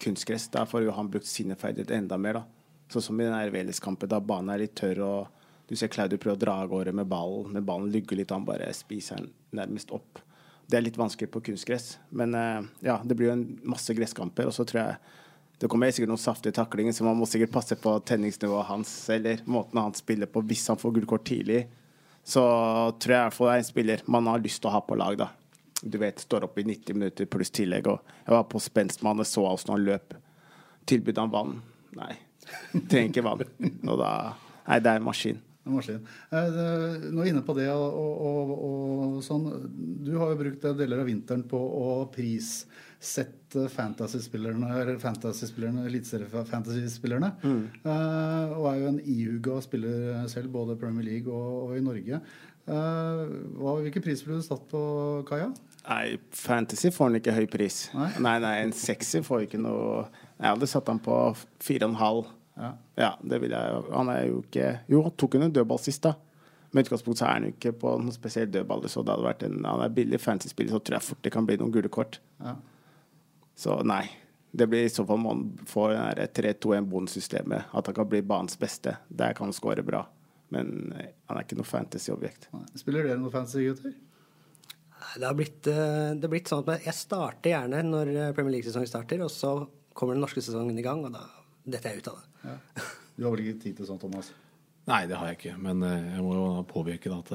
kunstgress. Da får jo han brukt sine ferdigheter enda mer. da. Sånn som i den Veles-kampen, da banen er litt tørr og du ser Claudio prøve å dra av gårde med ballen, men ballen lygger litt, han bare spiser den nærmest opp. Det er litt vanskelig på kunstgress. Men uh, ja, det blir jo en masse gresskamper, og så tror jeg det kommer sikkert noen saftige taklinger, så man må sikkert passe på tenningsnivået hans eller måten han spiller på hvis han får gullkort tidlig. Så tror jeg i hvert fall det er en spiller man har lyst til å ha på lag, da. Du vet, står opp i 90 minutter pluss tillegg. Og jeg var på spenstmann og så hvordan han løp. Tilbød han vann? Nei. Trenger ikke vann. Og da Nei, det er en maskin. En maskin. Eh, nå inne på det og, og, og, sånn. Du har jo brukt deler av vinteren på å pris sett fantasyspillerne, fantasyspillerne eliteserie-fantasyspillerne. Mm. Uh, og er jo en ihuga spiller selv, både Premier League og, og i Norge. Uh, hva, hvilken pris ville du satt på Kaja? Nei, Fantasy får han ikke høy pris. Nei, nei, nei en sexy får ikke noe Jeg hadde satt han på fire og en halv. Ja. ja, det vil jeg. Han er jo ikke Jo, han tok en dødball sist, da. Men utgangspunkt så er han jo ikke på noen spesiell dødball. Så det hadde vært en, han er billig fantasy-spiller, så tror jeg fort det kan bli noen gule kort. Ja. Så nei. Det blir i så fall man får 3-2-1-bonussystemet. At han kan bli banens beste. Der kan han score bra. Men eh, han er ikke noe fantasy-objekt. Spiller dere noe fantasy, gutter? Det har, blitt, eh, det har blitt sånn at jeg starter gjerne når eh, Premier League-sesongen starter, og så kommer den norske sesongen i gang, og da detter jeg ut av det. Du har vel ikke tid til sånt, Thomas? Nei, det har jeg ikke. Men jeg må jo påvirke at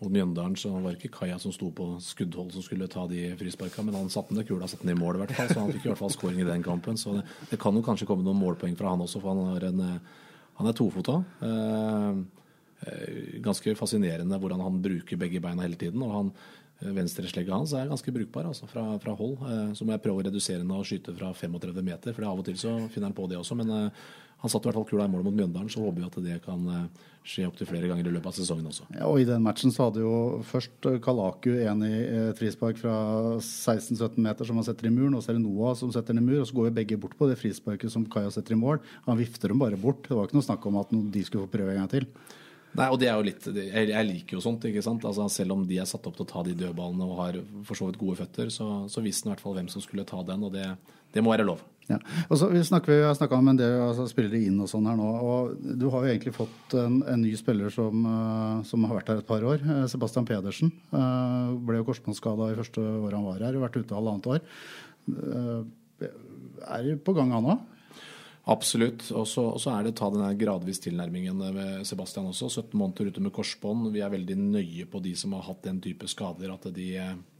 mot Mjøndalen så var det ikke Kaja som sto på skuddhold som skulle ta de frisparka, men han satte den kula satte den i mål, i hvert fall. Så han fikk i hvert fall scoring i den kampen. Så det, det kan jo kanskje komme noen målpoeng fra han også, for han, er en, han er tofota. Eh, eh, ganske fascinerende hvordan han bruker begge beina hele tiden. og han Venstreslegget hans er ganske brukbar altså, fra, fra, hold. Eh, så må jeg prøve å redusere den og skyte fra 35 meter, for av og til så finner han på det også. Men eh, han satte i hvert fall kula i mål mot Mjøndalen, så håper vi at det kan eh, skje opptil flere ganger i løpet av sesongen også. Ja, og I den matchen så hadde jo først Kalaku en i frispark fra 16-17 meter som han setter i muren, og så er det Noah som setter den i mur, og så går jo begge bort på det frisparket som Kaja setter i mål. Han vifter dem bare bort. Det var ikke noe snakk om at de skulle få prøve en gang til. Nei, og det er jo litt Jeg liker jo sånt, ikke sant. Altså, selv om de er satt opp til å ta de dødballene og har for så vidt gode føtter, så, så visste han i hvert fall hvem som skulle ta den, og det, det må være lov. Ja. Og så vi snakker, vi har snakka om en del altså, spillere inn og sånn her nå. og Du har jo egentlig fått en, en ny spiller som, uh, som, har vært her et par år. Uh, Sebastian Pedersen. Uh, ble jo korsbåndsskada i første året han var her. Vært ute halvannet år. er på gang, han òg? Absolutt. Og så er det ta den gradvis tilnærmingen med Sebastian også. 17 måneder ute med korsbånd. Vi er veldig nøye på de som har hatt den type skader, at de,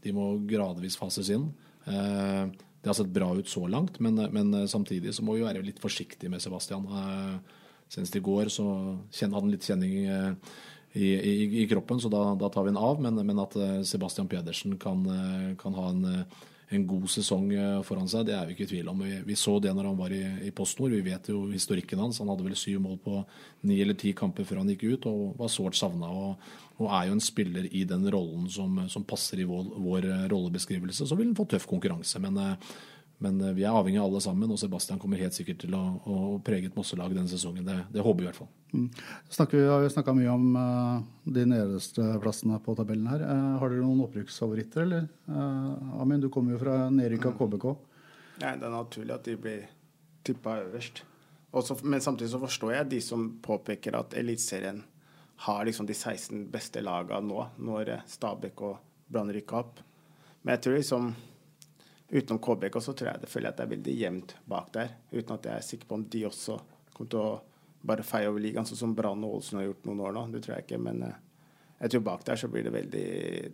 de må gradvis fases inn. Eh, det har sett bra ut så langt, men, men, samtidig så må vi være litt forsiktige med Sebastian. Eh, senest i går så hadde han litt kjenning eh, i, i, i kroppen, så da, da, tar vi han av. Men, men at eh, Sebastian Pedersen kan, kan ha en, en, god sesong foran seg, det er vi ikke i tvil om. Vi, vi så det når han var i, i PostNord. Vi vet jo historikken hans. Han hadde vel syv mål på ni eller ti kamper før han gikk ut, og var sårt savna. Og, og, er jo en spiller i den rollen som, som passer i vår, vår, rollebeskrivelse. Så vil han få tøff konkurranse. Men, men, vi er avhengig av alle sammen, og Sebastian kommer helt sikkert til å, å prege et Mosselag denne sesongen. Det, det, håper vi i hvert fall. Mm. Snakker, vi har jo snakka mye om uh, de nederste plassene på tabellen her. Uh, har dere noen opprykksfavoritter, eller? Uh, Amin, du kommer jo fra nedrykka KBK. Nei, det er naturlig at de blir tippa øverst. Også, men samtidig så forstår jeg de som påpeker at Eliteserien har liksom de 16 beste lagene nå, når Stabæk og Brann rykker opp. Men jeg tror liksom utenom KBK så tror jeg det føler jeg at det er veldig jevnt bak der. Uten at jeg er sikker på om de også kommer til å bare feie over ligaen, sånn som Brann og Ålesund har gjort noen år nå. Det tror jeg ikke. Men eh, jeg tror bak der så blir det veldig,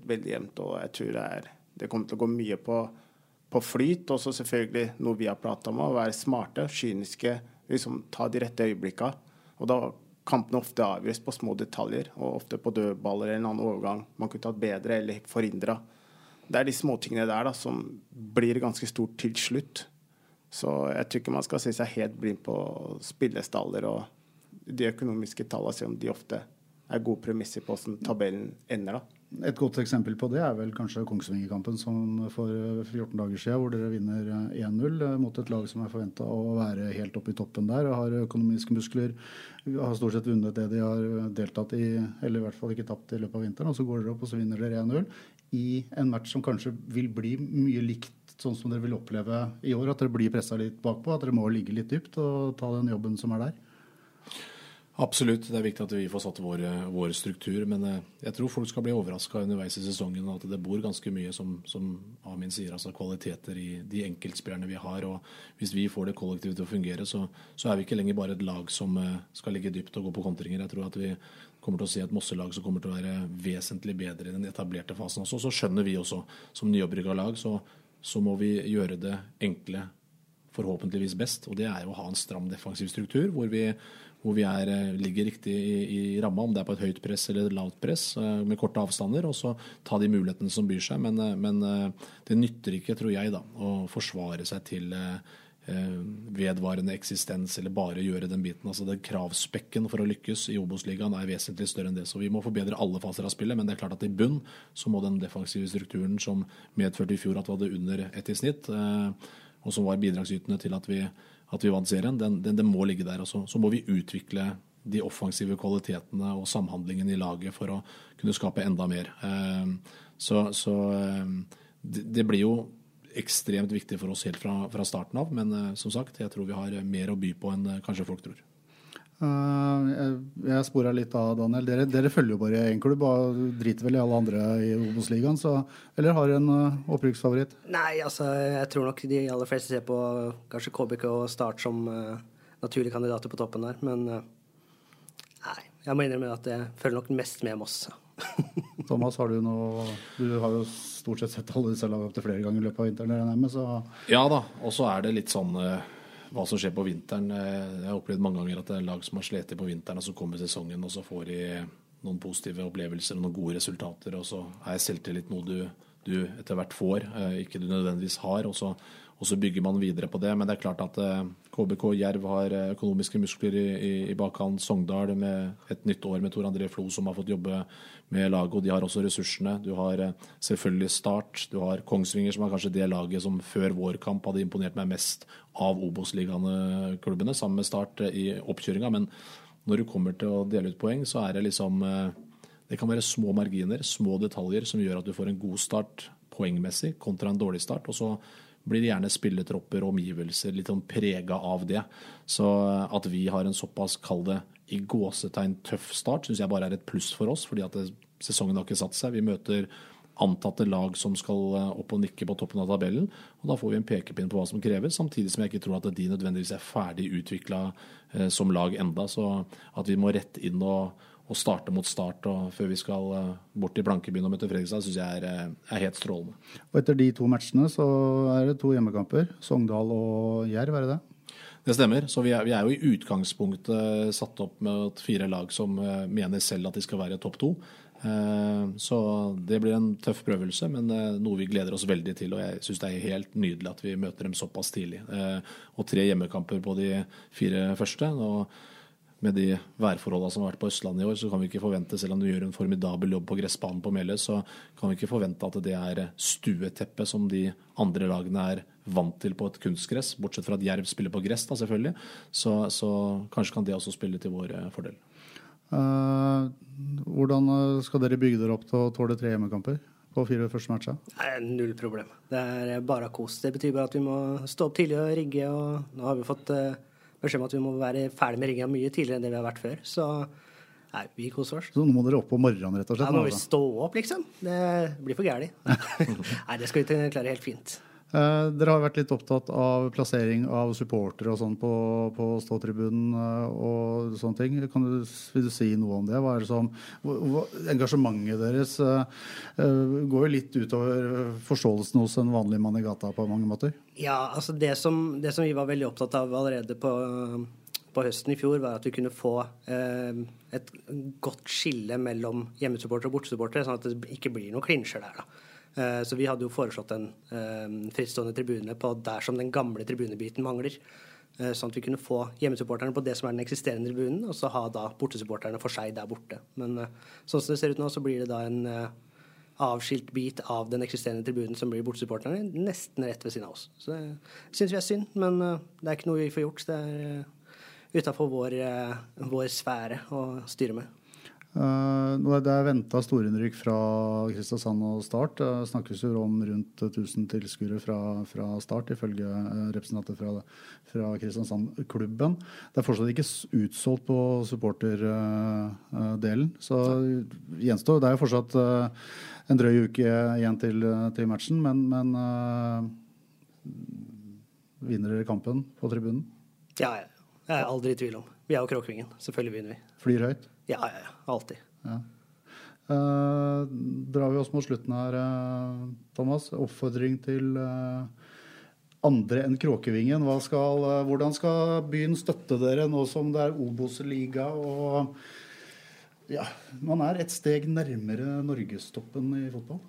veldig jevnt. Og jeg tror det, er, det kommer til å gå mye på, på flyt. Også selvfølgelig noe vi har prata om, å være smarte, kyniske, liksom ta de rette øyeblikka. Og da kampene ofte avgjøres på små detaljer, og ofte på dødballer eller en annen overgang man kunne tatt bedre eller forhindra. Det er de småtingene der da, som blir ganske stort til slutt. Så jeg tror ikke man skal se seg helt blind på spillestaller og de økonomiske tallene, selv om de ofte er gode premisser på hvordan tabellen ender. da. Et godt eksempel på det er vel kanskje Kongsvingerkampen for 14 dager siden, hvor dere vinner 1-0 eh, mot et lag som er forventa å være helt oppe i toppen der og har økonomiske muskler. Har stort sett vunnet det de har deltatt i, eller i hvert fall ikke tapt i løpet av vinteren. Og så går dere opp og så vinner dere 1-0 i en match som kanskje vil bli mye likt sånn som dere vil oppleve i år. At dere blir pressa litt bakpå, at dere må ligge litt dypt og ta den jobben som er der. Absolutt, det er viktig at vi får satt vår, vår struktur. Men eh, jeg tror folk skal bli overraska underveis i sesongen. At det bor ganske mye, som, som Amin sier, altså kvaliteter i de enkeltspillerne vi har. og Hvis vi får det kollektivet til å fungere, så, så er vi ikke lenger bare et lag som eh, skal ligge dypt og gå på kontringer. Jeg tror at vi kommer til å se et Mosse-lag som kommer til å være vesentlig bedre i den etablerte fasen også. Så skjønner vi også, som nyopprykka lag, så, så må vi gjøre det enkle forhåpentligvis best. Og det er jo å ha en stram defensiv struktur, hvor vi hvor vi er, eh, ligger riktig i, i ramma, om det er på et høyt press eller et lavt press, eh, med korte avstander, og så ta de mulighetene som byr seg. Men, eh, men det nytter ikke, tror jeg, da, å forsvare seg til vedvarende eksistens eller bare gjøre den biten. Altså det Kravspekken for å lykkes i Obos-ligaen er vesentlig større enn det. Så vi må forbedre alle faser av spillet, men det er klart at i bunn så må den defensive strukturen som medførte i fjor at vi hadde under ett i snitt, og som var bidragsytende til at vi at vi vant serien, den, den, den må ligge der. Også. så, må vi utvikle de offensive kvalitetene og samhandlingen i laget for å kunne skape enda mer. Ehm, så, så ehm, det blir jo ekstremt viktig for oss helt fra, fra starten av, men eh, som sagt, jeg tror vi har mer å by på enn eh, kanskje folk tror. Uh, jeg jeg spora litt av, Daniel. Dere, dere følger jo bare én klubb og driter vel i alle andre i Obos-ligaen. Eller har dere en uh, opprykksfavoritt? Nei, altså jeg tror nok de aller fleste ser på kanskje KBK og Start som uh, naturlige kandidater på toppen der. Men uh, nei, jeg må innrømme at jeg følger nok mest med Moss. [LAUGHS] Thomas, har du noe Du har jo stort sett sett alle disse lagene opptil flere ganger i løpet av vinteren. Med, så... Ja da, og så er det litt sånn hva som skjer på vinteren. Eh, jeg har opplevd mange ganger at det er lag som har slitt på vinteren, og så kommer sesongen, og så får de noen positive opplevelser og noen gode resultater. Og så er selvtillit noe du, du etter hvert får, eh, ikke du nødvendigvis har. Og så, og så, bygger man videre på det. Men det er klart at KBK eh, Jerv har økonomiske muskler i, i, i bakhånd. Sogndal med et nytt år med Tor André Flo som har fått jobbe med laget, og de har også ressursene. Du har eh, selvfølgelig Start, du har Kongsvinger, som er kanskje det laget som før vår kamp hadde imponert meg mest av Obos-ligaene-klubbene, sammen med Start eh, i oppkjøringa. Men når du kommer til å dele ut poeng, så er det liksom eh, Det kan være små marginer, små detaljer, som gjør at du får en god start poengmessig kontra en dårlig start. Og så blir det gjerne spilletropper og omgivelser litt sånn prega av det. Så at vi har en såpass, kall det i gåsetegn, tøff start, syns jeg bare er et pluss for oss. fordi at det, sesongen har ikke satt seg. Vi møter antatte lag som skal eh, opp og nikke på toppen av tabellen. og Da får vi en pekepinn på hva som kreves, samtidig som jeg ikke tror at de nødvendigvis er ferdig utvikla eh, som lag enda, Så at vi må rett inn og, og starte mot start og før vi skal eh, bort til Blankebyen og møte Fredrikstad, syns jeg er, eh, er, helt strålende. Og Etter de to matchene så er det to hjemmekamper. Sogndal og Jerv, er det det? Det stemmer. Så vi er, vi er, jo i utgangspunktet satt opp med fire lag som mener selv at de skal være topp to. Eh, så det blir en tøff prøvelse, men eh, noe vi gleder oss veldig til. Og jeg syns det er helt nydelig at vi møter dem såpass tidlig. Eh, og tre hjemmekamper på de fire første. og med de værforholdene som har vært på Østlandet i år, så kan vi ikke forvente, selv om du gjør en formidabel jobb på gressbanen på Meløy, så kan vi ikke forvente at det er stueteppet som de andre lagene er vant til på et kunstgress. Bortsett fra at Jerv spiller på gress, da selvfølgelig. Så, så kanskje kan det også spille til vår fordel. Uh, hvordan eh, skal dere bygge dere opp til å tåle tre hjemmekamper på fire første matcher? Null problem. Det er bare kos. Det betyr bare at vi må stå opp tidlig og rigge. og Nå har vi fått uh, beskjed om at vi må være ferdig med ringa mye tidligere enn det vi har vært før. Så nei, vi koser oss. Så nå må dere opp om morgenen, rett og slett? Ja, nå må vi stå opp, liksom. Det blir for gæli. [LAUGHS] nei, det skal vi klare helt fint. Eh, dere har vært litt opptatt av plassering av supportere og sånn på, på ståtribunen eh, og sånne ting. Kan du, vil du si noe om det? Hva er det som, engasjementet deres eh, går jo litt utover forståelsen hos en vanlig mann i gata på mange måter? Ja, altså det som, det som vi var veldig opptatt av allerede på, på høsten i fjor, var at vi kunne få et godt skille mellom hjemmesupportere og bortesupportere, sånn at det ikke blir noen klinsjer der. da. Eh, så vi hadde jo foreslått en eh, frittstående tribune på der som den gamle tribunebiten mangler. Eh, sånn at vi kunne få hjemmesupporterne på det som er den eksisterende tribunen, og så ha da bortesupporterne for seg der borte. Men sånn som det ser ut nå, så blir det da en avskilt bit av den eksisterende tribunen som blir bortesupporterne, nesten rett ved siden av oss. Så det syns vi er synd, men det er ikke noe vi får gjort. Det er utafor vår, vår sfære å styre med. Uh, det er venta storinnrykk fra Kristiansand og Start. Det snakkes jo om rundt 1000 tilskuere fra, fra, Start, ifølge uh, representanter fra, fra Kristiansand-klubben. Det er fortsatt ikke utsolgt på supporterdelen. Uh, så gjenstår Det er jo fortsatt en drøy uke igjen til, til matchen, men, men vinner dere kampen på tribunen? Ja, jeg er aldri i tvil om. Vi er jo Kråkvingen. Selvfølgelig vinner vi. Flyr høyt? Ja, ja, ja. Alltid. Ja. Uh, drar vi oss mot slutten her, uh, Thomas. Oppfordring til uh, andre enn Kråkevingen. Skal, hvordan skal byen støtte dere nå som det er Obos-liga og ja, man er et steg nærmere norgestoppen i fotball?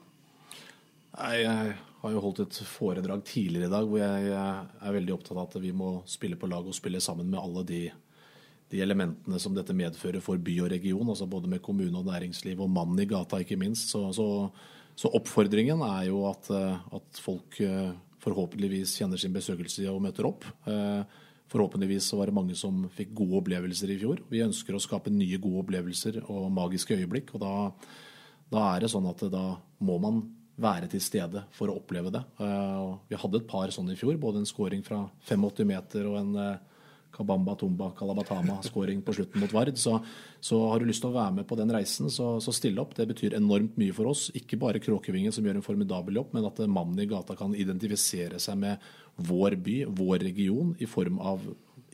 Jeg har jo holdt et foredrag tidligere i dag hvor jeg er veldig opptatt av at vi må spille på lag og spille sammen med alle de de elementene som dette medfører for by og region, altså både med kommune og næringsliv og mannen i gata, ikke minst. Så, så, så oppfordringen er jo at, eh, at, folk eh, forhåpentligvis kjenner sin besøkelse og møter opp. Eh, forhåpentligvis var det mange som fikk gode opplevelser i fjor. Vi ønsker å skape nye gode opplevelser og magiske øyeblikk. og da, da er det sånn at da må man være til stede for å oppleve det. Vi hadde et par sånne i fjor, både en scoring fra 85 meter og en Kabamba Tumba Kalabatama-skåring på slutten mot Vard. Så, så, har du lyst til å være med på den reisen, så, så stille opp. Det betyr enormt mye for oss. Ikke bare Kråkevingen som gjør en formidabel jobb, men at mannen i gata kan identifisere seg med vår by, vår region, i form av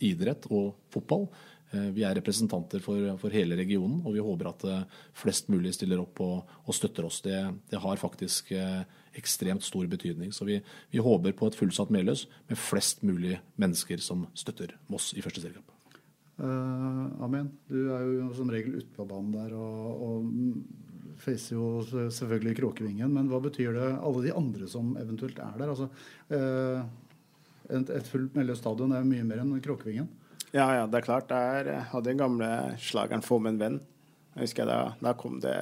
idrett og fotball. Eh, vi er representanter for, for, hele regionen, og vi håper at eh, flest mulig stiller opp og, og støtter oss. Det, det, har faktisk eh, ekstremt stor betydning. Så vi, vi håper på et fullsatt Meløs med flest mulig mennesker som støtter Moss i første seriekamp. Uh, Amen. Du er jo som regel ute på banen der og, og facer jo selvfølgelig Kråkevingen. Men hva betyr det alle de andre som eventuelt er der? Altså, uh, et, et fullt Meløs stadion er jo mye mer enn Kråkevingen. Ja, ja, det er klart. Jeg hadde den gamle slageren 'Få med en venn'. Jeg husker da, da kom det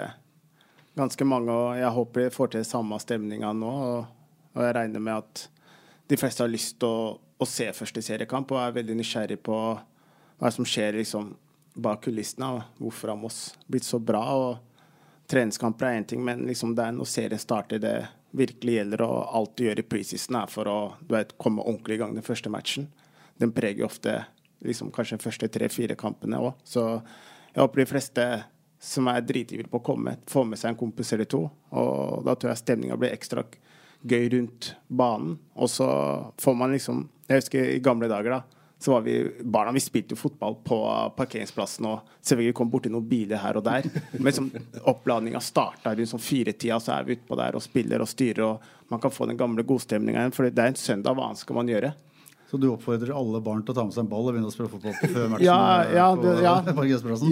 ganske mange, og jeg håper de får til samme stemninga nå. Og, og, jeg regner med at de fleste har lyst til å, å, se første seriekamp og er veldig nysgjerrig på hva som skjer liksom, bak kulissene. og Hvorfor har Moss blitt så bra? og Treningskamper er én ting, men liksom det er når serien starter, det, virkelig gjelder Og alt du gjør i preseason, er for å vet, komme ordentlig i gang den første matchen. Den preger ofte liksom, kanskje de første tre-fire kampene òg. Så jeg håper de fleste som er dritivrig på å komme, få med seg en kompis eller to. Og da tror jeg stemninga blir ekstra gøy rundt banen. Og så får man liksom Jeg husker i gamle dager, da så var vi barna vi spilte jo fotball på parkeringsplassen og selvfølgelig kom borti noen biler her og der. Men som oppladninga starta rundt sånn firetida, så er vi utpå der og spiller og styrer, og man kan få den gamle godstemninga igjen. For det er en søndag, hva skal man gjøre? Så du oppfordrer alle barn til å ta med seg en ball og begynne å spille fotball på før matchen? Ja, ja, det, ja.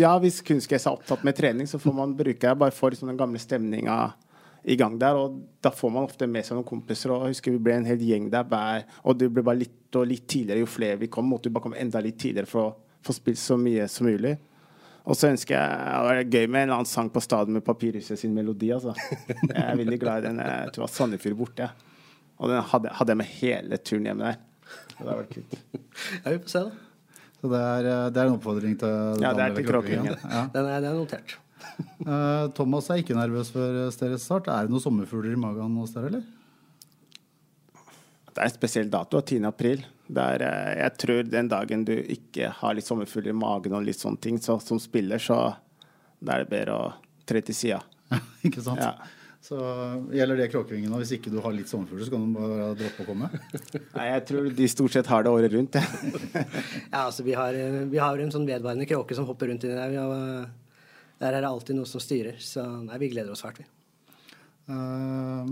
[LAUGHS] ja hvis kunstgress er opptatt med trening, så får man bruke det bare for den gamle stemninga i gang der. Og da får man ofte med seg noen kompiser. Og jeg husker vi ble en hel gjeng der hver Og det ble bare litt og litt tidligere jo flere vi kom. Måtte vi bare komme enda litt tidligere for å få spilt så mye som mulig. Og så ønsker jeg det var gøy med en eller annen sang på stadion med Papirhuset sin melodi. altså. Jeg er veldig glad i den. Jeg tror det var Sandefjord borte. Og den hadde, hadde jeg med hele turen hjemme der. Det hadde vært kult. [LAUGHS] Ja, vi får se, da. Så det er, det er en oppfordring til Ja, det er til Kråkingen. Ja. [LAUGHS] Den er, den er notert. Uh, [LAUGHS] Thomas er ikke nervøs før deres start. Er det noen sommerfugler i magen hos dere, eller? Det er en spesiell dato, 10. april. Der jeg tror den dagen du ikke har litt sommerfugler i magen og litt sånne ting, så som spiller, så da er det bedre å tre til sida. ikke sant? Ja. Så Gjelder det Kråkevingen Hvis ikke du har litt sommerfugler, så kan du bare droppe å komme? [LAUGHS] Nei, jeg tror de stort sett har det året rundt. [LAUGHS] ja, altså vi har, vi har en sånn vedvarende kråke som hopper rundt inni der. Vi har der er det alltid noe som styrer. Så nei, vi gleder oss fælt, vi. Uh,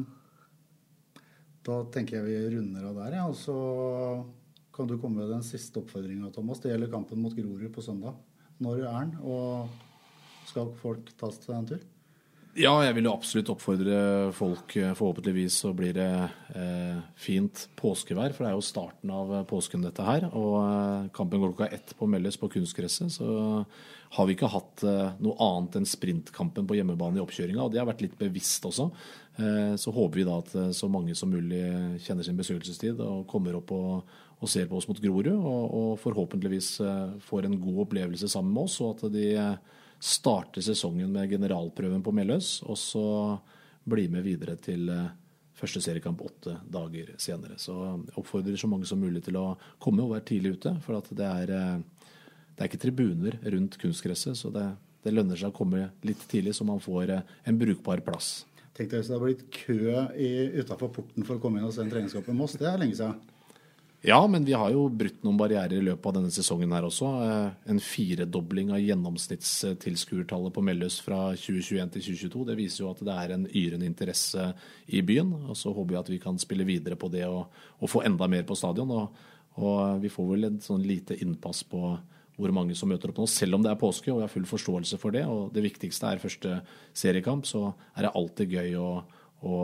da tenker jeg vi runder av der, ja. Og så kan du komme med den siste oppfordringa, Thomas. Det gjelder kampen mot Grorud på søndag. Når er den, og skal folk tas til en tur? Ja, jeg vil jo absolutt oppfordre folk. Forhåpentligvis så blir det eh, fint påskevær, for det er jo starten av påsken, dette her. Og eh, kampen går klokka ett på Melles på kunstgresset. Så har vi ikke hatt eh, noe annet enn sprintkampen på hjemmebane i oppkjøringa, og det har vært litt bevisst også. Eh, så håper vi da at eh, så mange som mulig kjenner sin besøkelsestid og kommer opp og, og ser på oss mot Grorud, og, og, forhåpentligvis får en god opplevelse sammen med oss, og at de starter sesongen med generalprøven på Melløs, og så blir med videre til første seriekamp åtte dager senere. Så jeg oppfordrer så mange som mulig til å komme og være tidlig ute, for det er det er ikke tribuner rundt kunstgresset, så det, det lønner seg å komme litt tidlig, så man får eh, en brukbar plass. Tenk deg hvis det har blitt kø utafor porten for å komme inn og se en treningskamp i Moss. Det er lenge siden. Ja, men vi har jo brutt noen barrierer i løpet av denne sesongen her også. Eh, en firedobling av gjennomsnittstilskuertallet på Melløs fra 2021 til 2022. Det viser jo at det er en yrende interesse i byen. Og så håper vi at vi kan spille videre på det og, og få enda mer på stadion. Og, og vi får vel et sånn lite innpass på hvor mange som møter opp nå, selv om det er påske. og Jeg har full forståelse for det. og Det viktigste er første seriekamp. Så er det alltid gøy å, å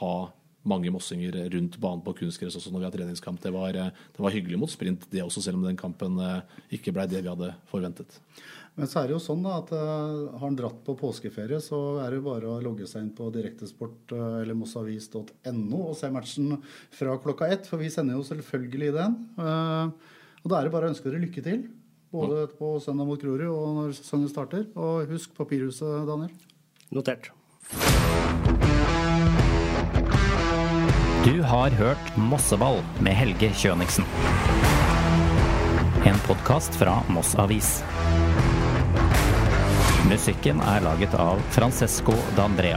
ha mange mossinger rundt banen på kunstgress også når vi har treningskamp. Det var, det var, hyggelig mot sprint, det også, selv om den kampen eh, ikke ble det vi hadde forventet. Men så er det jo sånn da, at uh, har han dratt på påskeferie, så er det jo bare å logge seg inn på direktesport eller mossavis.no og se matchen fra klokka ett. For vi sender jo selvfølgelig den. Og da er det bare å ønske dere lykke til. Både på søndag mot Grorud og når sesongen starter. Og husk Papirhuset, Daniel. Notert. Du har hørt Mosseball med Helge Kjøniksen. En podkast fra Moss Avis. Musikken er laget av Francesco D'Andrea.